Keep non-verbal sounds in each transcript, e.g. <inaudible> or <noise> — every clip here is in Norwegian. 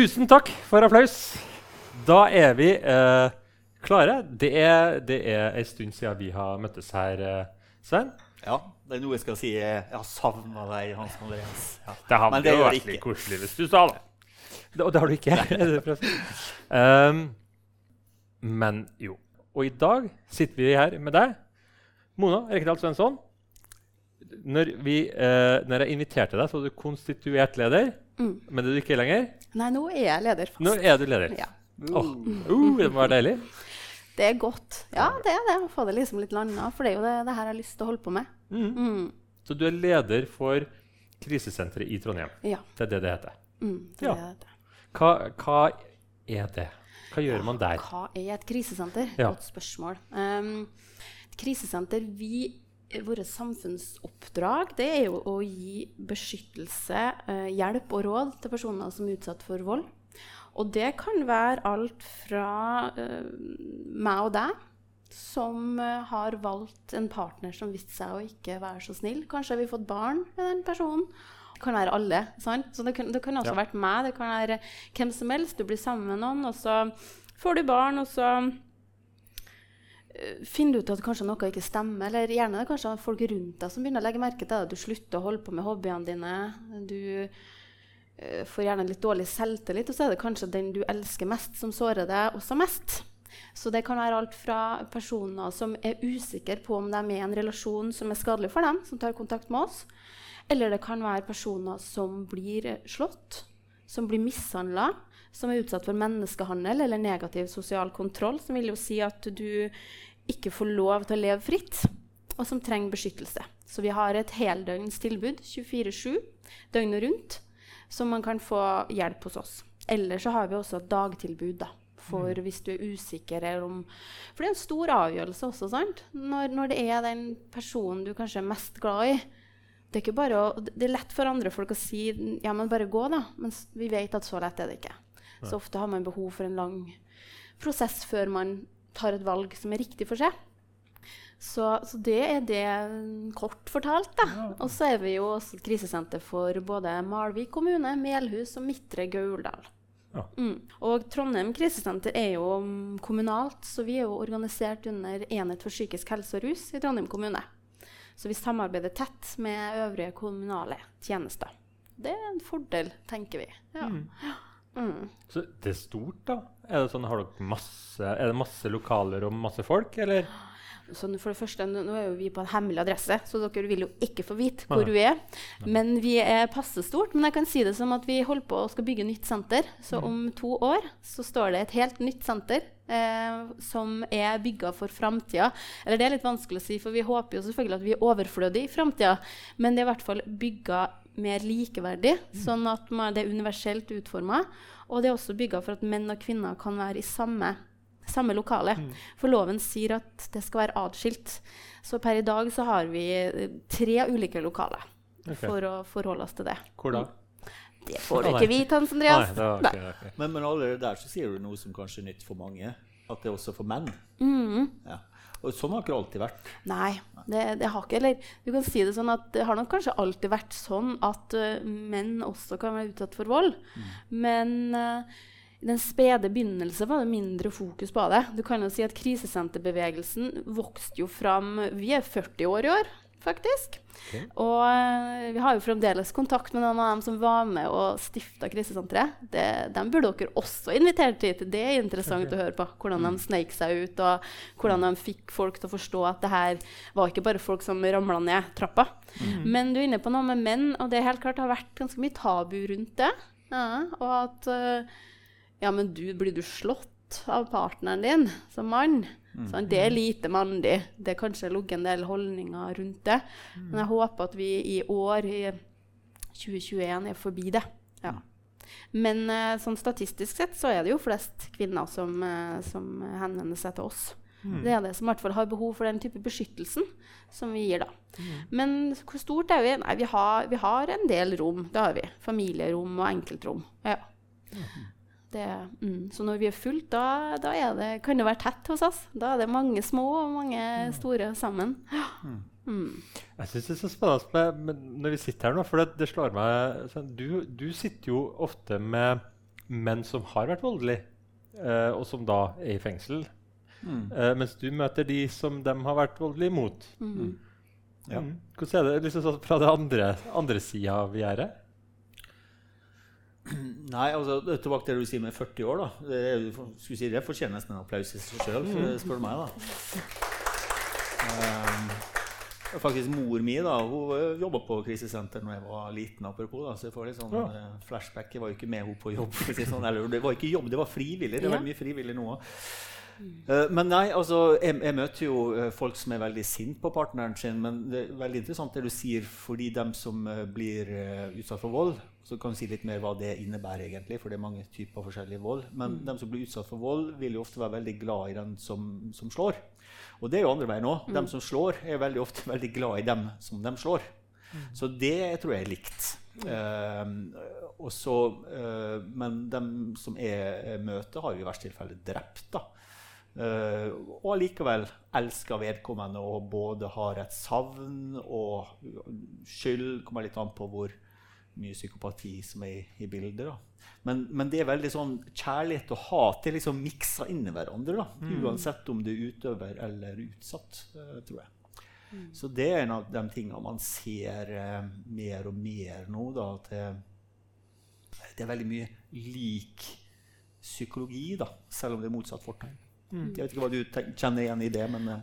Tusen takk for applaus. Da er vi eh, klare. Det er, det er en stund siden vi har møttes her, eh, Svein. Ja, det er noe jeg skal si. Jeg har savna deg, Hans Andreas. Ja. Det Men det jo vært litt koselig hvis du sa det. det og det har du ikke. <laughs> um, men jo. Og i dag sitter vi her med deg, Mona Rekdal Svensson. Når, vi, eh, når jeg inviterte deg, så var du konstituert leder. Mm. Men det er du ikke lenger. Nei, nå er jeg leder fast. Nå er du leder. Ja. Åh, uh, det må være deilig. <laughs> Det er godt. Ja, det er det. Å få det liksom litt landa. For det er jo det, det her jeg har lyst til å holde på med. Mm. Mm. Så du er leder for krisesenteret i Trondheim. Ja. Det er det det heter. Mm, det Ja. er det. Hva, hva er det? Hva gjør man der? Hva er et krisesenter? Ja. Godt spørsmål. Um, et krisesenter vi, Vårt samfunnsoppdrag det er jo å gi beskyttelse, eh, hjelp og råd til personer som er utsatt for vold. Og det kan være alt fra eh, meg og deg, som eh, har valgt en partner som viste seg å ikke være så snill. Kanskje har vi fått barn med den personen. Det kan være alle. sant? Så det kan, det kan også Ja. vært meg. Det kan være hvem som helst. Du blir sammen med noen, og så får du barn, og så finner du ut at kanskje noe ikke stemmer. Eller gjerne det er kanskje folk rundt deg som begynner å legge merke til det. Du slutter å holde på med hobbyene dine. Du eh, får gjerne litt dårlig selvtillit, og så er det kanskje den du elsker mest, som sårer deg også mest. Så det kan være alt fra personer som er usikre på om de er i en relasjon som er skadelig for dem, som tar kontakt med oss, eller det kan være personer som blir slått, som blir mishandla, som er utsatt for menneskehandel eller negativ sosial kontroll, som vil jo si at du ikke får lov til å leve fritt, og som trenger beskyttelse. Så vi har et heldøgns tilbud 24-7 døgnet rundt, som man kan få hjelp hos oss. Eller så har vi også et dagtilbud da, for hvis du er usikker. Eller om, for det er en stor avgjørelse også, sant? Når, når det er den personen du kanskje er mest glad i. Det er, ikke bare å, det er lett for andre folk å si ja, men bare gå, da. Men vi vet at så lett er det ikke. Så ofte har man behov for en lang prosess før man tar et valg som er riktig for seg. Så, så det er det mm, kort fortalt. da. Og så er vi jo også et krisesenter for både Malvik kommune, Melhus og Midtre Gauldal. Ja. Mm. Og Trondheim krisesenter er jo mm, kommunalt, så vi er jo organisert under Enhet for psykisk helse og rus i Trondheim kommune. Så vi samarbeider tett med øvrige kommunale tjenester. Det er en fordel, tenker vi. Ja. Mm. Så det er stort, da? Er det sånn, har dere masse, er det masse lokaler og masse folk, eller? Så for det første, nå er jo vi på en hemmelig adresse, så dere vil jo ikke få vite hvor Nei. vi er. Men vi er passe stort. Men jeg kan si det som at vi holder på å skal bygge nytt senter. Så om to år så står det et helt nytt senter eh, som er bygga for framtida. Eller det er litt vanskelig å si, for vi håper jo selvfølgelig at vi er overflødige i framtida. Men det er i hvert fall bygga mer likeverdig, sånn at man, det er universelt utforma. Og det er også bygga for at menn og kvinner kan være i samme samme lokale. For loven sier at det skal være atskilt. Så per i dag så har vi eh, tre ulike lokaler okay. for å forholde oss til det. Hvor da? Det får du ikke vite, Hans Nei, Andreas. det okay, okay. Men, men allerede der så sier du noe som kanskje er nytt for mange. At det er også for menn. Mm. Ja. Og sånn har ikke det alltid vært. Nei, det, det har ikke Eller du kan si det sånn at det har nok kanskje alltid vært sånn at uh, menn også kan være utsatt for vold. Men uh, i den spede begynnelse var det mindre fokus på det. Du kan jo si at Krisesenterbevegelsen vokste jo fram Vi er 40 år i år, faktisk. Okay. Og eh, vi har jo fremdeles kontakt med noen av dem som var med og stifta krisesenteret. Det- Dem burde dere også invitert hit. Det er interessant å høre på. Hvordan de sneik seg ut, og hvordan de fikk folk til å forstå at det her var ikke bare folk som ramla ned trappa. Men du er inne på noe med menn, og det er helt klart har vært ganske mye tabu rundt det. Ja, og at eh, Ja, men du, blir du slått av partneren din som mann? Sånn, det er lite mandig. Det er kanskje ligget en del holdninger rundt det. Men jeg håper at vi i år, i 2021, er forbi det. Ja. Men eh, sånn statistisk sett så er det jo flest kvinner som, eh, som henvender seg til oss. Det er det som i hvert fall har behov for den type beskyttelsen som vi gir, da. Men hvor stort er vi? Nei, vi har, vi har en del rom. Det har vi. Familierom og enkeltrom. Ja. Det, mm. Så når vi er fullt, da, da er det, kan det være tett hos oss. Da er det mange små og mange store sammen. Mm. Jeg syns det er så spennende med, med, når vi sitter her nå, for det, det slår meg sånn, du, du sitter jo ofte med menn som har vært voldelige, eh, og som da er i fengsel. Mm. Eh, mens du møter de som de har vært voldelige mot. Mm. Ja. Mm. Hvordan er det liksom sånn fra det andre, andre sida av gjerdet? <clears throat> Nei, altså Tilbake til det du sier med 40 år. da. Det, skulle si, det fortjener nesten en applaus i seg sjøl, spør du meg. da. Um, faktisk Mor mi da, hun jobba på krisesenter da jeg var liten. apropos da, så jeg får litt sånn Ja. eh, flashback. Jeg var jo ikke med henne på jobb. sånn. Eller det var ikke jobb, det var frivillig. Det er veldig mye frivillig nå òg. Eh, men nei, altså, jeg, jeg møter jo eh, folk som er veldig sint på partneren sin. Men det er veldig interessant det du sier, fordi dem som eh, blir eh, utsatt for vold Så kan vi si litt mer hva det innebærer, egentlig, for det er mange typer forskjellig vold. Men de som blir utsatt for vold, vil jo ofte være veldig glad i den som, som slår. Og det er jo andre veien òg. De som slår, er veldig ofte veldig glad i dem som de slår. Så det tror jeg er likt. Uh, og så, eh, men de som er møtet, har jo i verste tilfelle drept. da. Uh, og allikevel elsker vedkommende og både har et savn og skyld. Kommer litt an på hvor mye psykopati som er i, i bildet. Men, men det er veldig sånn kjærlighet og hat er liksom miksa inn i hverandre. da. Uansett om du er utøver eller utsatt, eh, tror jeg. Så det er en av de tingene man ser eh, mer og mer nå. da, at det, det er veldig mye lik psykologi, da, selv om det er motsatt fortegn. Jeg vet ikke hva du kjenner igjen i det, men, eh,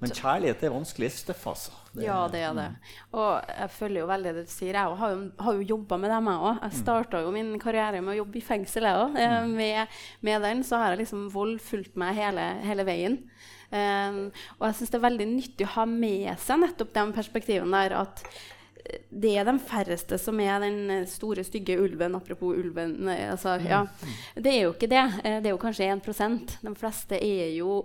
men kjærlighet er vanskelig stoff, altså. Det- Ja, det er det. Og jeg følger jo veldig det du sier. Jeg har jo, har jo jobba med dem, jeg òg. Jeg starta jo min karriere med å jobbe i fengsel, jeg òg. Med, med den så har jeg liksom vold fulgt meg hele, hele veien. Um, og jeg syns det er veldig nyttig å ha med seg nettopp de perspektivene der at eh, det er de færreste som er den eh, store, stygge ulven. Apropos ulven. Altså, ja. Det er jo ikke det. Eh, Det er jo kanskje 1% De fleste er jo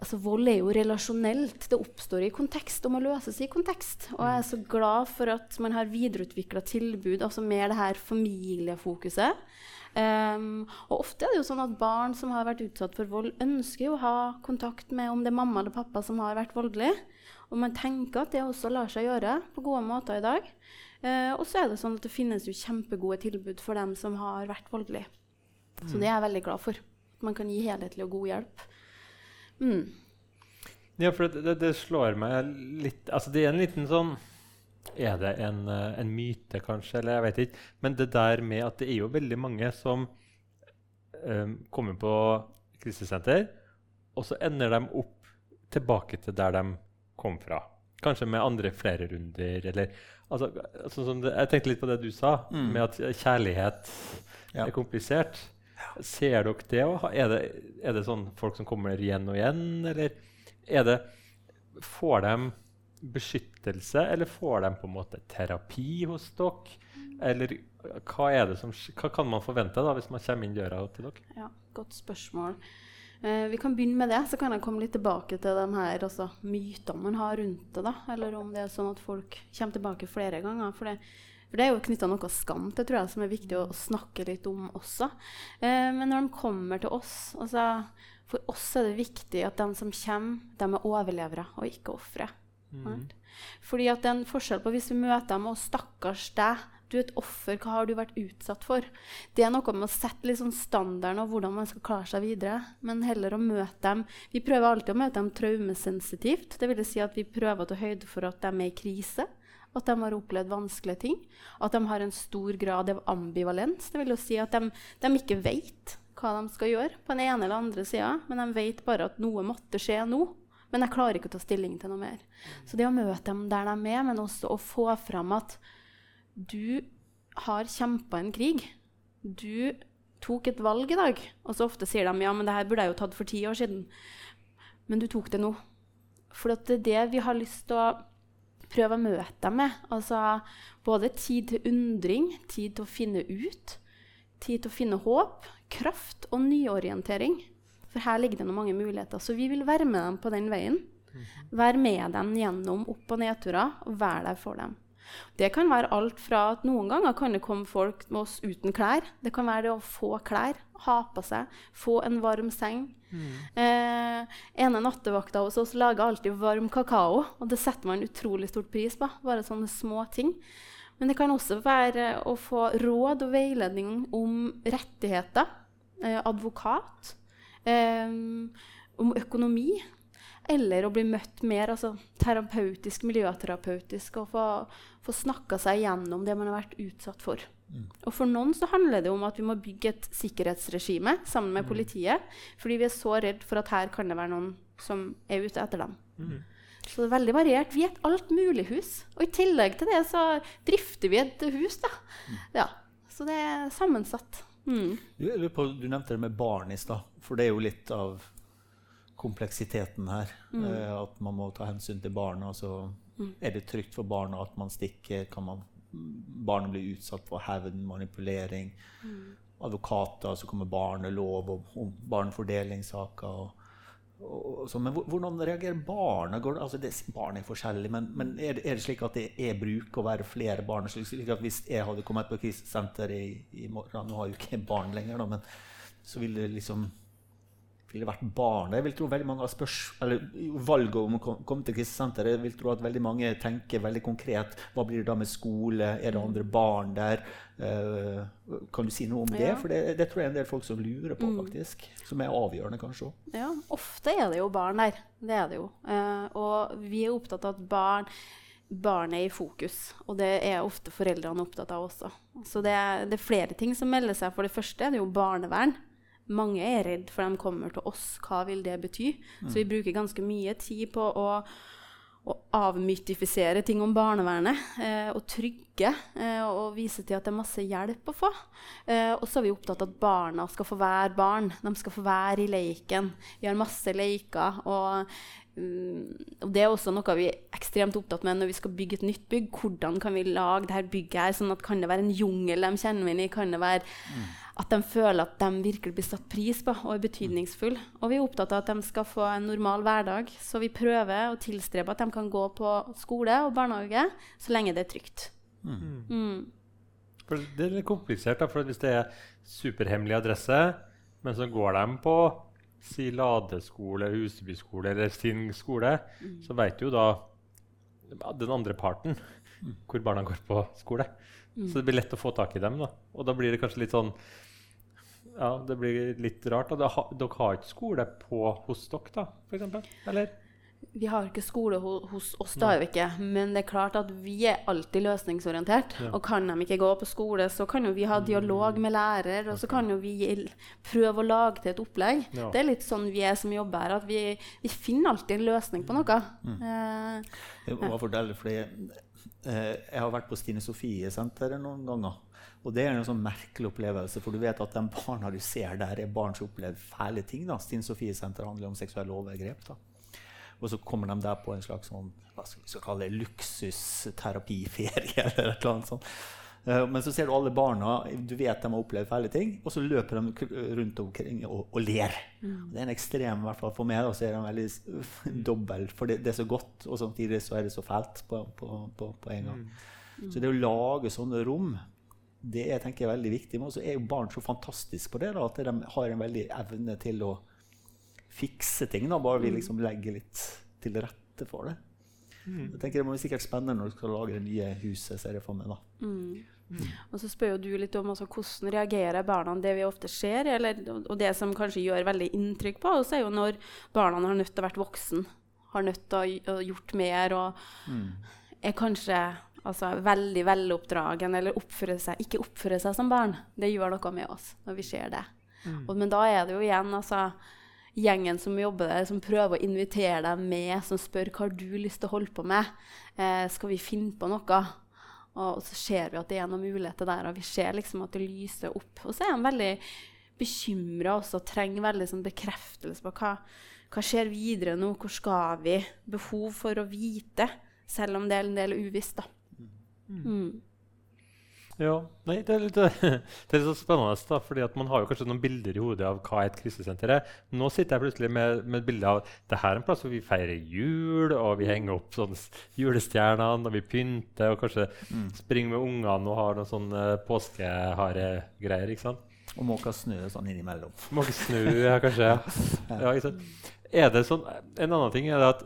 Altså, vold er jo relasjonelt. Det oppstår i kontekst og må løses i kontekst. Og jeg er så glad for at man har videreutvikla tilbud, altså mer det her familiefokuset. Um, og ofte er det jo sånn at barn som har vært utsatt for vold, ønsker jo å ha kontakt med om det er mamma eller pappa som har vært voldelig. Og man tenker at det også lar seg gjøre på gode måter i dag. Eh, og så er det sånn at det finnes jo kjempegode tilbud for dem som har vært voldelige. Så det er jeg veldig glad for. Man kan gi helhetlig og god hjelp. Mm. Ja, for det, det, det slår meg litt Altså, det er en liten sånn Er det en, eh, en myte, kanskje? Eller jeg vet ikke. Men det der med at det er jo veldig mange som um, kommer på krisesenter, og så ender de opp tilbake til der de kom fra. Kanskje med andre flere runder, eller altså, sånn som det, Jeg tenkte litt på det du sa, Mm. med at kjærlighet Ja. er komplisert. Ser dere det òg? Er, det- er det sånn folk som kommer igjen og igjen, eller er det Får de beskyttelse, eller får de på en måte terapi hos dere? Eller hva, er det som, hva kan man forvente da, hvis man kommer inn døra til dere? Ja, godt spørsmål. Eh, vi kan begynne med det, så kan jeg komme litt tilbake til de her altså, mytene man har rundt det. da, Eller om det er sånn at folk kommer tilbake flere ganger. For det, for det er jo knytta noe skam til, tror jeg, som er viktig å, snakke litt om også. Eh, men når de kommer til oss altså, For oss er det viktig at de som kommer, de er overlevere og ikke ofre. Mm. Fordi at det er en forskjell på hvis vi møter dem og 'stakkars deg', du et offer, hva har du vært utsatt for? Det er noe med å sette liksom standarden og hvordan man skal klare seg videre. Men heller å møte dem Vi prøver alltid å møte dem traumesensitivt. Det vil si at vi prøver å ta høyde for at de er i krise. At de har opplevd vanskelige ting. At de har en stor grad av ambivalens. Det vil jo si at de, de ikke vet hva de skal gjøre på den ene eller andre sida, men de vet bare at noe måtte skje nå. Men jeg klarer ikke å ta stilling til noe mer. Så det å møte dem der de er, men også å få fram at du har kjempa en krig. Du tok et valg i dag. Og så ofte sier de ja, men det her burde jeg jo tatt for ti år siden. Men du tok det nå. For det er det vi har lyst til å prøve å møte dem med. Altså både tid til undring, tid til å finne ut, tid til å finne håp, kraft og nyorientering. For her ligger det noen mange muligheter. Så vi vil være med dem på den veien. Være med dem gjennom opp- og nedturer, og være der for dem. Det kan være alt fra at noen ganger kan det komme folk med oss uten klær. Det kan være det å få klær, ha på seg, få en varm seng. Eh, ene nattevakta hos oss lager alltid varm kakao, og det setter man utrolig stort pris på. Bare sånne små ting. Men det kan også være å få råd og veiledning om rettigheter, eh, advokat, eh, om økonomi. Eller å bli møtt mer altså, terapeutisk, miljøterapeutisk, og få, få snakka seg gjennom det man har vært utsatt for. Og for noen så handler det om at vi må bygge et sikkerhetsregime sammen med politiet. Fordi vi er så redd for at her kan det være noen som er ute etter dem. Så det er veldig variert. Vi er et altmulighus. Og i tillegg til det så drifter vi et hus, da. Ja. Så det er sammensatt. Mm. Du, du nevnte det med barn i stad, for det er jo litt av kompleksiteten her. Eh, at man må ta hensyn til barna. Så er det trygt for barna at man stikker? Kan man, barnet bli utsatt for hevn, manipulering? Advokater, så kommer barnelov og, og barnefordelingssaker. Og, og, og, men hvordan reagerer barna? Altså det, barn er forskjellige, men, men er, det, er det slik at det er bruk å være flere barn? Slik, at Hvis jeg hadde kommet på krisesenteret i, i morgen Nå har jo ikke barn lenger, da, men så ville det liksom ville vært barn. Jeg vil tro veldig mange har spørs, eller valget om å komme til krisesenteret Jeg vil tro at veldig mange tenker veldig konkret. Hva blir det da med skole? Er det andre barn der? Uh, kan du si noe om det? Ja. For det, det tror jeg er en del folk som lurer på, faktisk. Som er avgjørende, kanskje òg. Ja, ofte er det jo barn der. Det er det jo. Uh, og vi er opptatt av at barn barnet er i fokus, og det er ofte foreldrene opptatt av også. Så det er, det er flere ting som melder seg. For det første er det jo barnevern. Mange er redd for de kommer til oss. Hva vil det bety? Så vi bruker ganske mye tid på å, å avmytifisere ting om barnevernet. Eh, og trygge eh, og vise til at det er masse hjelp å få. Eh, og så er vi opptatt av at barna skal få være barn. De skal få være i leiken. Vi har masse leker. Og, mm, og det er også noe vi er ekstremt opptatt med når vi skal bygge et nytt bygg. Hvordan kan vi lage dette bygget her? sånn at Kan det være en jungel de kjenner inn i? Kan det være at de føler at de virkelig blir satt pris på og er betydningsfulle? Og vi er opptatt av at de skal få en normal hverdag. Så vi prøver å tilstrebe at de kan gå på skole og barnehage så lenge det er trygt. Mm. For det er litt komplisert. da, for Hvis det er superhemmelig adresse, men så går de på si Ladeskole, Husebyskole eller sin skole, så vet jo da den andre parten hvor barna går på skole. Så det blir lett å få tak i dem. da. Og da blir det kanskje litt sånn Ja, det blir litt rart. Og da dere har ikke skole på hos dere, da, f.eks.? Eller? Vi har ikke skole hos oss, da er vi ikke. Men det er klart at vi er alltid løsningsorientert. Ja. Og kan de ikke gå på skole, så kan jo vi ha dialog med lærer, og så kan jo vi prøve å lage til et opplegg. Ja. Det er litt sånn vi er som jobber her, at vi, vi finner alltid en løsning på noe. Eh, Jeg må fortelle, fordi eh, jeg har vært på Stine Sofie-senteret noen ganger. Og det er en sånn merkelig opplevelse, for du vet at de barna du ser der, er barn som opplever fæle ting. da. Stine Sofie Senter handler om seksuelle overgrep. da. Og så kommer de der på en slags sånn, hva skal vi kalle det, luksusterapiferie. <laughs> eller et eller annet sånt. Eh, men så ser du alle barna, du vet de har opplevd fæle ting, og så løper de rundt omkring og, og ler. Det er en ekstrem, i hvert fall for meg, og så er de veldig <laughs> dobbel. For det, det er så godt, og samtidig så er det så fælt på, på, på, på en gang. Så det å lage sånne rom, det er, tenker jeg, er veldig viktig. Men så er jo barn så fantastiske på det, da, at de har en veldig evne til å fikse ting. Da, bare vi liksom legger litt til rette for det. Jeg tenker Det må bli sikkert spennende når du skal lage det nye huset. ser jeg for meg da. Og så spør jo du litt om altså, hvordan reagerer barna det vi ofte ser, eller, og det som kanskje gjør veldig inntrykk på oss, er jo når barna har nødt til å vært voksen, har nødt til å ha gjort mer og er kanskje altså, veldig veloppdragen eller oppfører seg, ikke oppfører seg som barn. Det gjør noe med oss når vi ser det. Og, men da er det jo igjen altså, gjengen som jobber der, som prøver å invitere deg med, som spør hva har du lyst til å holde på med. Eh, skal vi finne på noe? Og, og så ser vi at det er noen muligheter der, og vi ser liksom at det lyser opp. Og så er de veldig bekymra også, og trenger veldig sånn bekreftelse på hva, hva skjer videre nå, hvor skal vi? Behov for å vite, selv om det er en del uvisst, da. Mm. Ja, nei, det er litt, <laughs> det er litt så spennende, da, fordi at man har jo kanskje noen bilder i hodet av hva et krisesenter er. Nå sitter jeg plutselig med, med et bilde av det her er en plass hvor vi feirer jul, og vi henger opp julestjernene, og vi pynter, og kanskje springer med ungene og har noen sånne påskeharegreier. ikke sant? Og måker snø sånn innimellom. <laughs> Måker snø, ja, kanskje. <laughs> Ja. Ja, ikke sant? Er det sånn, en annen ting er det at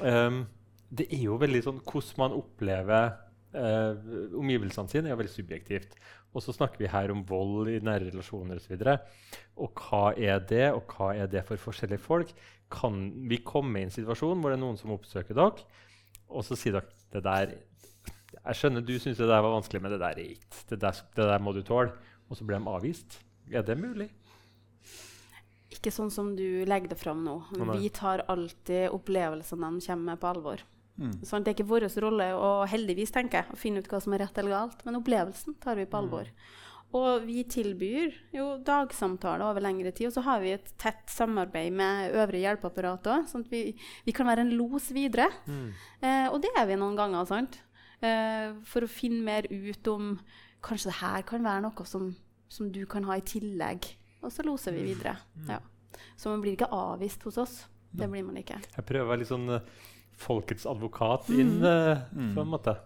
um, det er jo veldig sånn hvordan man opplever Eh, omgivelsene sine er veldig subjektivt. Og så snakker vi her om vold i nære relasjoner osv. Og, og hva er det, og hva er det for forskjellige folk? Kan vi komme i en situasjon hvor det er noen som oppsøker dere, og så sier dere det der Jeg skjønner du syns det der var vanskelig, men det der er ikke. Det der, det der må du tåle. Og så blir de avvist. Er det mulig? Ikke sånn som du legger det fram nå. Vi tar alltid opplevelsene de kommer med, på alvor. Mm. Sånn, det er ikke vår rolle å heldigvis tenke, å finne ut hva som er rett eller galt, men opplevelsen tar vi på alvor. Og vi tilbyr jo dagsamtaler over lengre tid, og så har vi et tett samarbeid med øvrige hjelpeapparat òg, sånn at vi, vi kan være en los videre. Eh, og det er vi noen ganger, sant? Eh, for å finne mer ut om Kanskje det her kan være noe som, som du kan ha i tillegg. Og så loser vi videre. Ja. Så man blir ikke avvist hos oss. Det blir man ikke. Jeg prøver å være litt sånn eh, folkets advokat inn, mm. på en måte.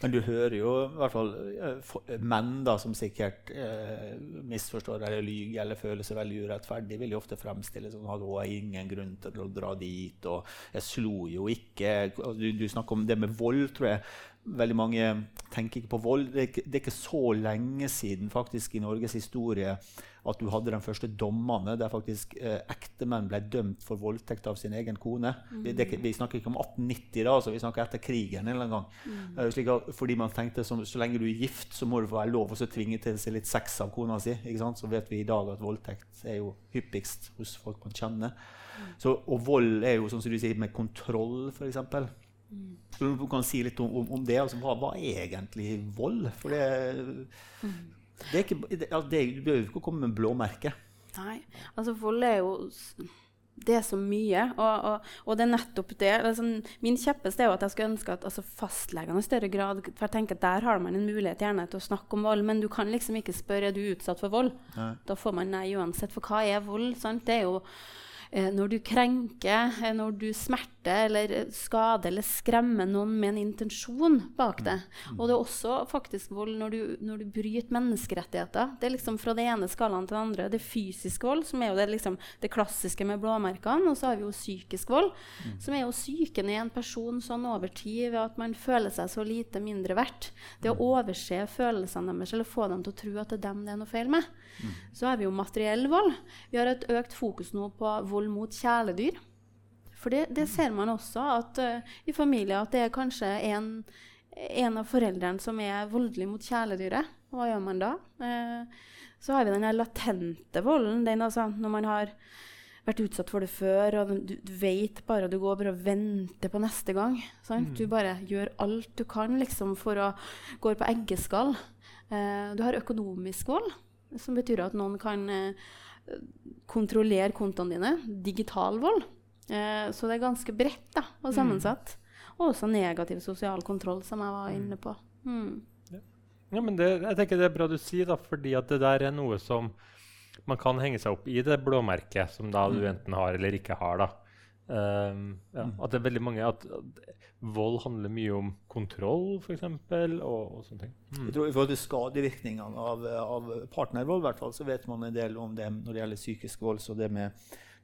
Men du hører jo i hvert fall eh, menn da, som sikkert eh, misforstår eller lyver eller føler seg veldig urettferdig, vil jo ofte fremstille som at 'Å, jeg har ingen grunn til å dra dit', og 'jeg slo jo ikke'. Du, du snakker om det med vold, tror jeg. Veldig mange tenker ikke på vold. Det er ikke, det er ikke så lenge siden faktisk i Norges historie at du hadde de første dommene der faktisk eh, ektemenn ble dømt for voldtekt av sin egen kone. Det, det, er vi snakker ikke om 1890, da, altså vi snakker etter krigen. en eller annen gang. Eh, slik at, fordi man tenkte som, så lenge du er gift, så må du få være lov å tvinge til seg litt sex av kona si. Så vet vi i dag at voldtekt er jo hyppigst hos folk man kjenner. Så, og vold er jo sånn som du sier, med kontroll, f.eks. Så du kan si litt om, om, om det. Altså, hva, hva er egentlig vold? For det, det er ikke, det, altså, det, Du behøver ikke å komme med blåmerke. Nei, altså vold er jo Det er så mye, og, og, og det er nettopp det. Altså, min kjeppeste er jo at jeg skulle ønske at altså, fastlegene i større grad For jeg tenker at Der har man en mulighet gjerne til å snakke om vold, men du kan liksom ikke spørre er du utsatt for vold. Nei. Da får man nei uansett. For hva er vold? Sant? Det er jo når du krenker, eh, når du smerter eller eh, skader eller skremmer noen med en intensjon bak det. Og det er også faktisk vold når du, når du bryter menneskerettigheter. Det er liksom fra det ene skalaen til det andre. Det er fysisk vold, som er jo det, liksom, det klassiske med blåmerkene. Og så har vi jo psykisk vold, som er jo psyken i en person sånn over tid ved at man føler seg så lite mindre verdt. Det å overse følelsene deres eller få dem til å tro at det er dem det er noe feil med. Så har vi jo materiell vold. Vi har et økt fokus nå på vold mot kjæledyr. For det, det ser man også at, uh, i familier at det er kanskje en, en av foreldrene som er voldelig mot kjæledyret. Hva gjør man da? Uh, så har vi den latente volden. Den altså, når man har vært utsatt for det før, og du, du vet bare du går bare og venter på neste gang. Sant? Du bare gjør alt du kan liksom, for å gå på eggeskall. Eh, du har økonomisk vold, som betyr at noen kan eh, kontrollere kontoene dine. Digital vold. Eh, så det er ganske bredt da, og sammensatt. Og også negativ sosial kontroll, som jeg var inne på. Mm. Ja, men det, jeg tenker det er bra du sier, da, fordi at det der er noe som man kan henge seg opp i det blåmerket som da du enten har eller ikke har. da. Um, ja, At det er veldig mange at, at vold handler mye om kontroll, f.eks., og, og sånne ting. Mm. Jeg tror I forhold til skadevirkningene av, av partnervold, hvert fall, så vet man en del om det når det gjelder psykisk vold. Så det med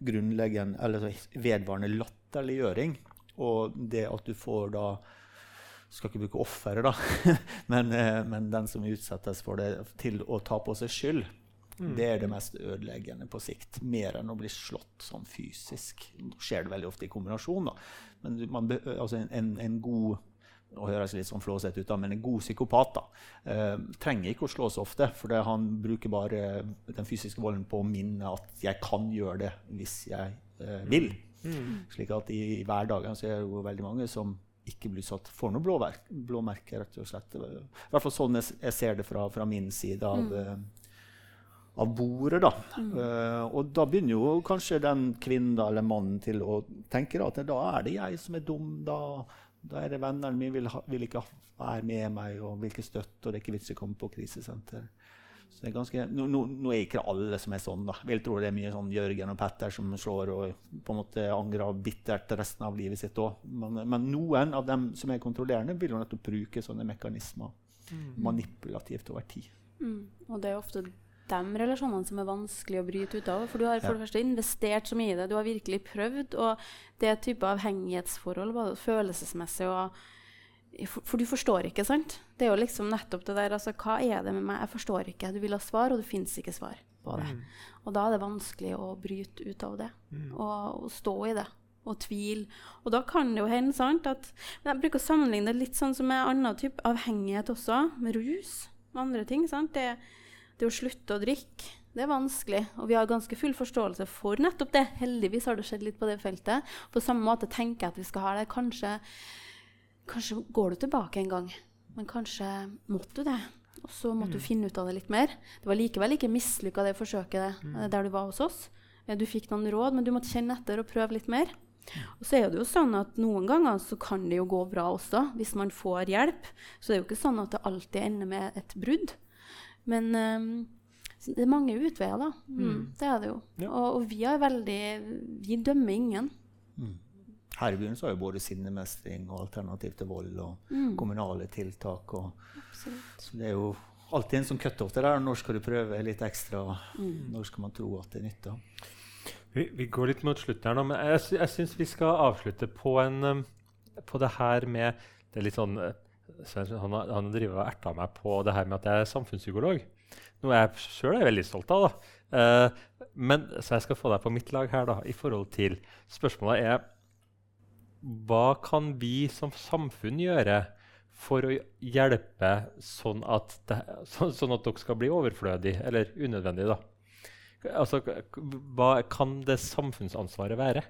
grunnleggende, eller så vedvarende latterliggjøring, og det at du får da skal ikke bruke offeret, da, <laughs> men, eh, men den som utsettes for det, til å ta på seg skyld. Det er det mest ødeleggende på sikt. Mer enn å bli slått sånn fysisk. Nå skjer det veldig ofte i kombinasjon. da. Men man, altså en, en, en god nå høres litt sånn flåsete ut, da, men en god psykopat da, eh, trenger ikke å slå så ofte. For det, han bruker bare den fysiske volden på å minne at 'jeg kan gjøre det hvis jeg eh, vil'. Slik at i, i hverdagen så er det jo veldig mange som ikke blir satt for noe blåmerke, blåmerke, rett og slett. I hvert fall sånn jeg, jeg ser det fra, fra min side av, eh, av bordet. Da. Eh, og da begynner jo kanskje den kvinnen eller mannen til å tenke da, at da er det jeg som er dum. Da, da er det vennene mine vil, ha, vil ikke være med meg og vil ikke støtte, og det er ikke vits i å komme på krisesenter. Så det er ganske, nå, nå, nå er ikke alle som er sånn. da. Jeg tro det er mye sånn Jørgen og Petter som slår og på en måte angrer bittert resten av livet sitt òg. Men, men noen av dem som er kontrollerende, vil jo nettopp bruke sånne mekanismer manipulativt over tid. Mm. Og det er ofte de relasjonene som er vanskelig å bryte ut av. For du har for det første investert så mye i det. Du har virkelig prøvd. Og det er type avhengighetsforhold, både følelsesmessig og for, for, du forstår ikke, sant? Det er jo liksom nettopp det der altså, Hva er det med meg? Jeg forstår ikke. Du vil ha svar, og det fins ikke svar på det. Mm. Og da er det vanskelig å bryte ut av det mm. og, og, stå i det. Og tvile. Og da kan det jo hende sant, at men Jeg bruker å sammenligne det litt sånn som med annen type avhengighet også, med rus og andre ting. sant? Det, det å slutte å drikke det er vanskelig, og vi har ganske full forståelse for nettopp det. Heldigvis har det skjedd litt på det feltet. På samme måte tenker jeg at vi skal ha det. Kanskje Kanskje går du tilbake en gang, men kanskje måtte du det. Og så måtte mm. du finne ut av det litt mer. Det var likevel ikke mislykka, det forsøket mm. der du var hos oss. Du fikk noen råd, men du måtte kjenne etter og prøve litt mer. Og så er det jo sånn at Noen ganger så kan det jo gå bra også, hvis man får hjelp. Så det er jo ikke sånn at det alltid ender med et brudd. Men um, det er mange utveier, da. Mm, mm. Det er det jo. Ja. Og, og, vi er veldig Vi dømmer ingen. Mm. Her i byen så har jo både sinnemestring og alternativ til vold og mm. kommunale tiltak. Og, så det er jo alltid en sånn cutoff der. Når skal du prøve litt ekstra? Mm. Når skal man tro at det nytter? Vi, vi, går litt mot slutten her nå, men jeg, jeg syns vi skal avslutte på, en, um, på det her med det er litt sånn, uh, Han, han driver og erta meg på det her med at jeg er samfunnspsykolog. Noe jeg sjøl er veldig stolt av. da. Uh, men, så jeg skal få deg på mitt lag her da, i forhold til Spørsmålet er hva kan vi som samfunn gjøre for å hjelpe sånn at, det, sånn at dere skal bli overflødige eller unødvendige? Altså, hva kan det samfunnsansvaret være?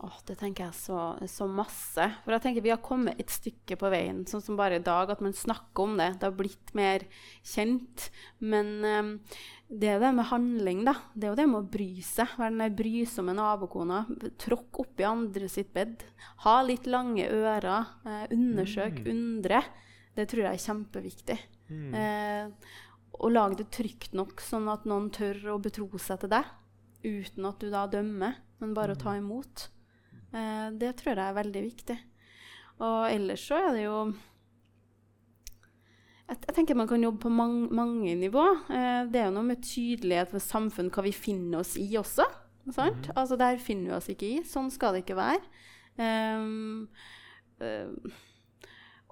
Oh, det tenker jeg så, så, masse. For jeg tenker Vi har kommet et stykke på veien. Sånn som bare i dag, at man snakker om det. Det har blitt mer kjent. Men um, det er det med handling, da. Det er jo det med å bry seg. Være den brysomme nabokona. Tråkk oppi andre sitt bed. Ha litt lange ører. Eh, undersøk, mm. undre. Det tror jeg er kjempeviktig. Mm. Eh, og lag det trygt nok, sånn at noen tør å betro seg til deg. Uten at du da dømmer, men bare å ta mm. imot. Eh, det tror jeg er veldig viktig. Og ellers så er det jo jeg, tenker man kan jobbe på mange, mange nivå. Eh, det er jo noe med tydelighet for samfunn, hva vi finner oss i også. Mm. Altså Der finner vi oss ikke i. Sånn skal det ikke være. Um, uh,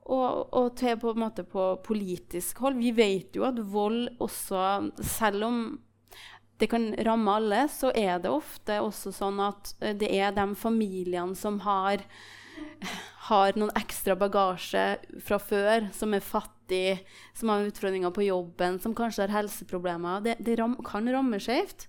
og, og, til på en måte på politisk hold. Vi vet jo at vold også, selv om det kan ramme alle, så er det ofte også sånn at eh, det er de familiene som har, har noen ekstra bagasje fra før, som er fattige, som har utfordringer på jobben, som kanskje har helseproblemer. Det, det ram, kan ramme skjevt.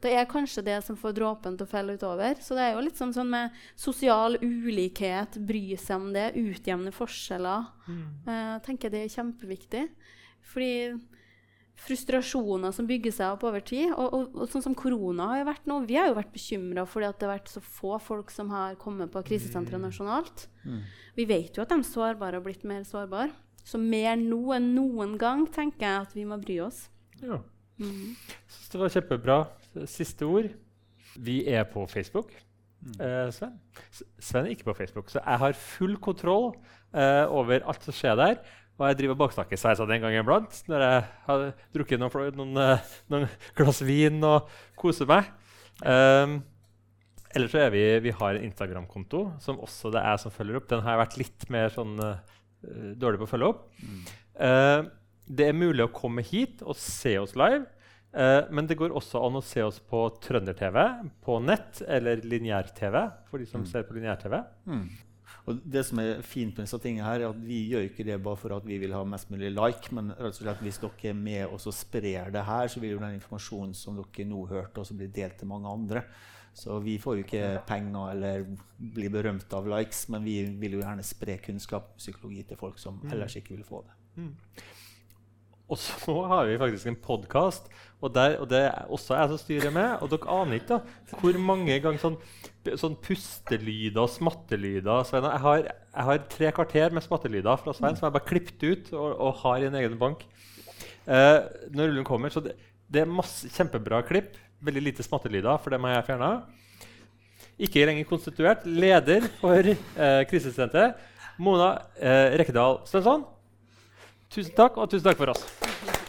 Det er kanskje det som får dråpen til å felle utover. Så det er jo litt sånn, sånn med sosial ulikhet, bry seg om det, utjevne forskjeller. Mm. Eh, jeg tenker det er kjempeviktig. Fordi frustrasjoner som bygger seg opp over tid. Og, og, og, sånn som korona har jo vært nå, Vi har jo vært bekymra fordi det har vært så få folk som har kommet på krisesenteret mm. nasjonalt. Mm. Vi vet jo at de sårbare har blitt mer sårbare. Så mer nå enn noen gang tenker jeg at vi må bry oss. Ja. Mm. Syns det var kjempebra. Siste ord. Vi er på Facebook. Mm. Eh, Sven. Sven er ikke på Facebook, så jeg har full kontroll uh, over alt som skjer der. Og jeg driver baksnakker sveisene en gang iblant når jeg har drukket noen, noen, eh, noen glass vin og koser meg. Um, ellers så er vi, vi har en Instagram-konto som også det er som følger opp. Den har jeg vært litt mer sånn, uh, dårlig på å følge opp. Mm. Uh, det er mulig å komme hit og se oss live. Uh, men det går også an å se oss på Trønder-TV, på nett eller lineær-TV. for de som mm. ser på lineær-TV. Mm. Og det som er fint med disse tingene her, er at vi gjør ikke det bare for at vi vil ha mest mulig like, men rett og slett hvis dere er med og sprer det her, så vil jo den informasjonen som dere nå hørte, også bli delt til mange andre. Så vi får jo ikke penger eller blir berømt av likes, men vi vil jo gjerne spre kunnskap og psykologi til folk som mm. ellers ikke vil få det. Mm. Og så har vi faktisk en podkast, og, og, det er også jeg som styrer med. Og dere aner ikke da, hvor mange ganger sånn, sånn pustelyder og smattelyder Svein, jeg, har, jeg har tre kvarter med smattelyder fra Svein som jeg bare klippet ut og, og har i en egen bank. Eh, når rullen kommer, så det, det, er masse kjempebra klipp. Veldig lite smattelyder, for det må jeg fjerne. Ikke lenger konstituert. Leder for eh, krisesenteret, Mona eh, Rekkedal Stensson. Tusen takk, og tusen takk for oss.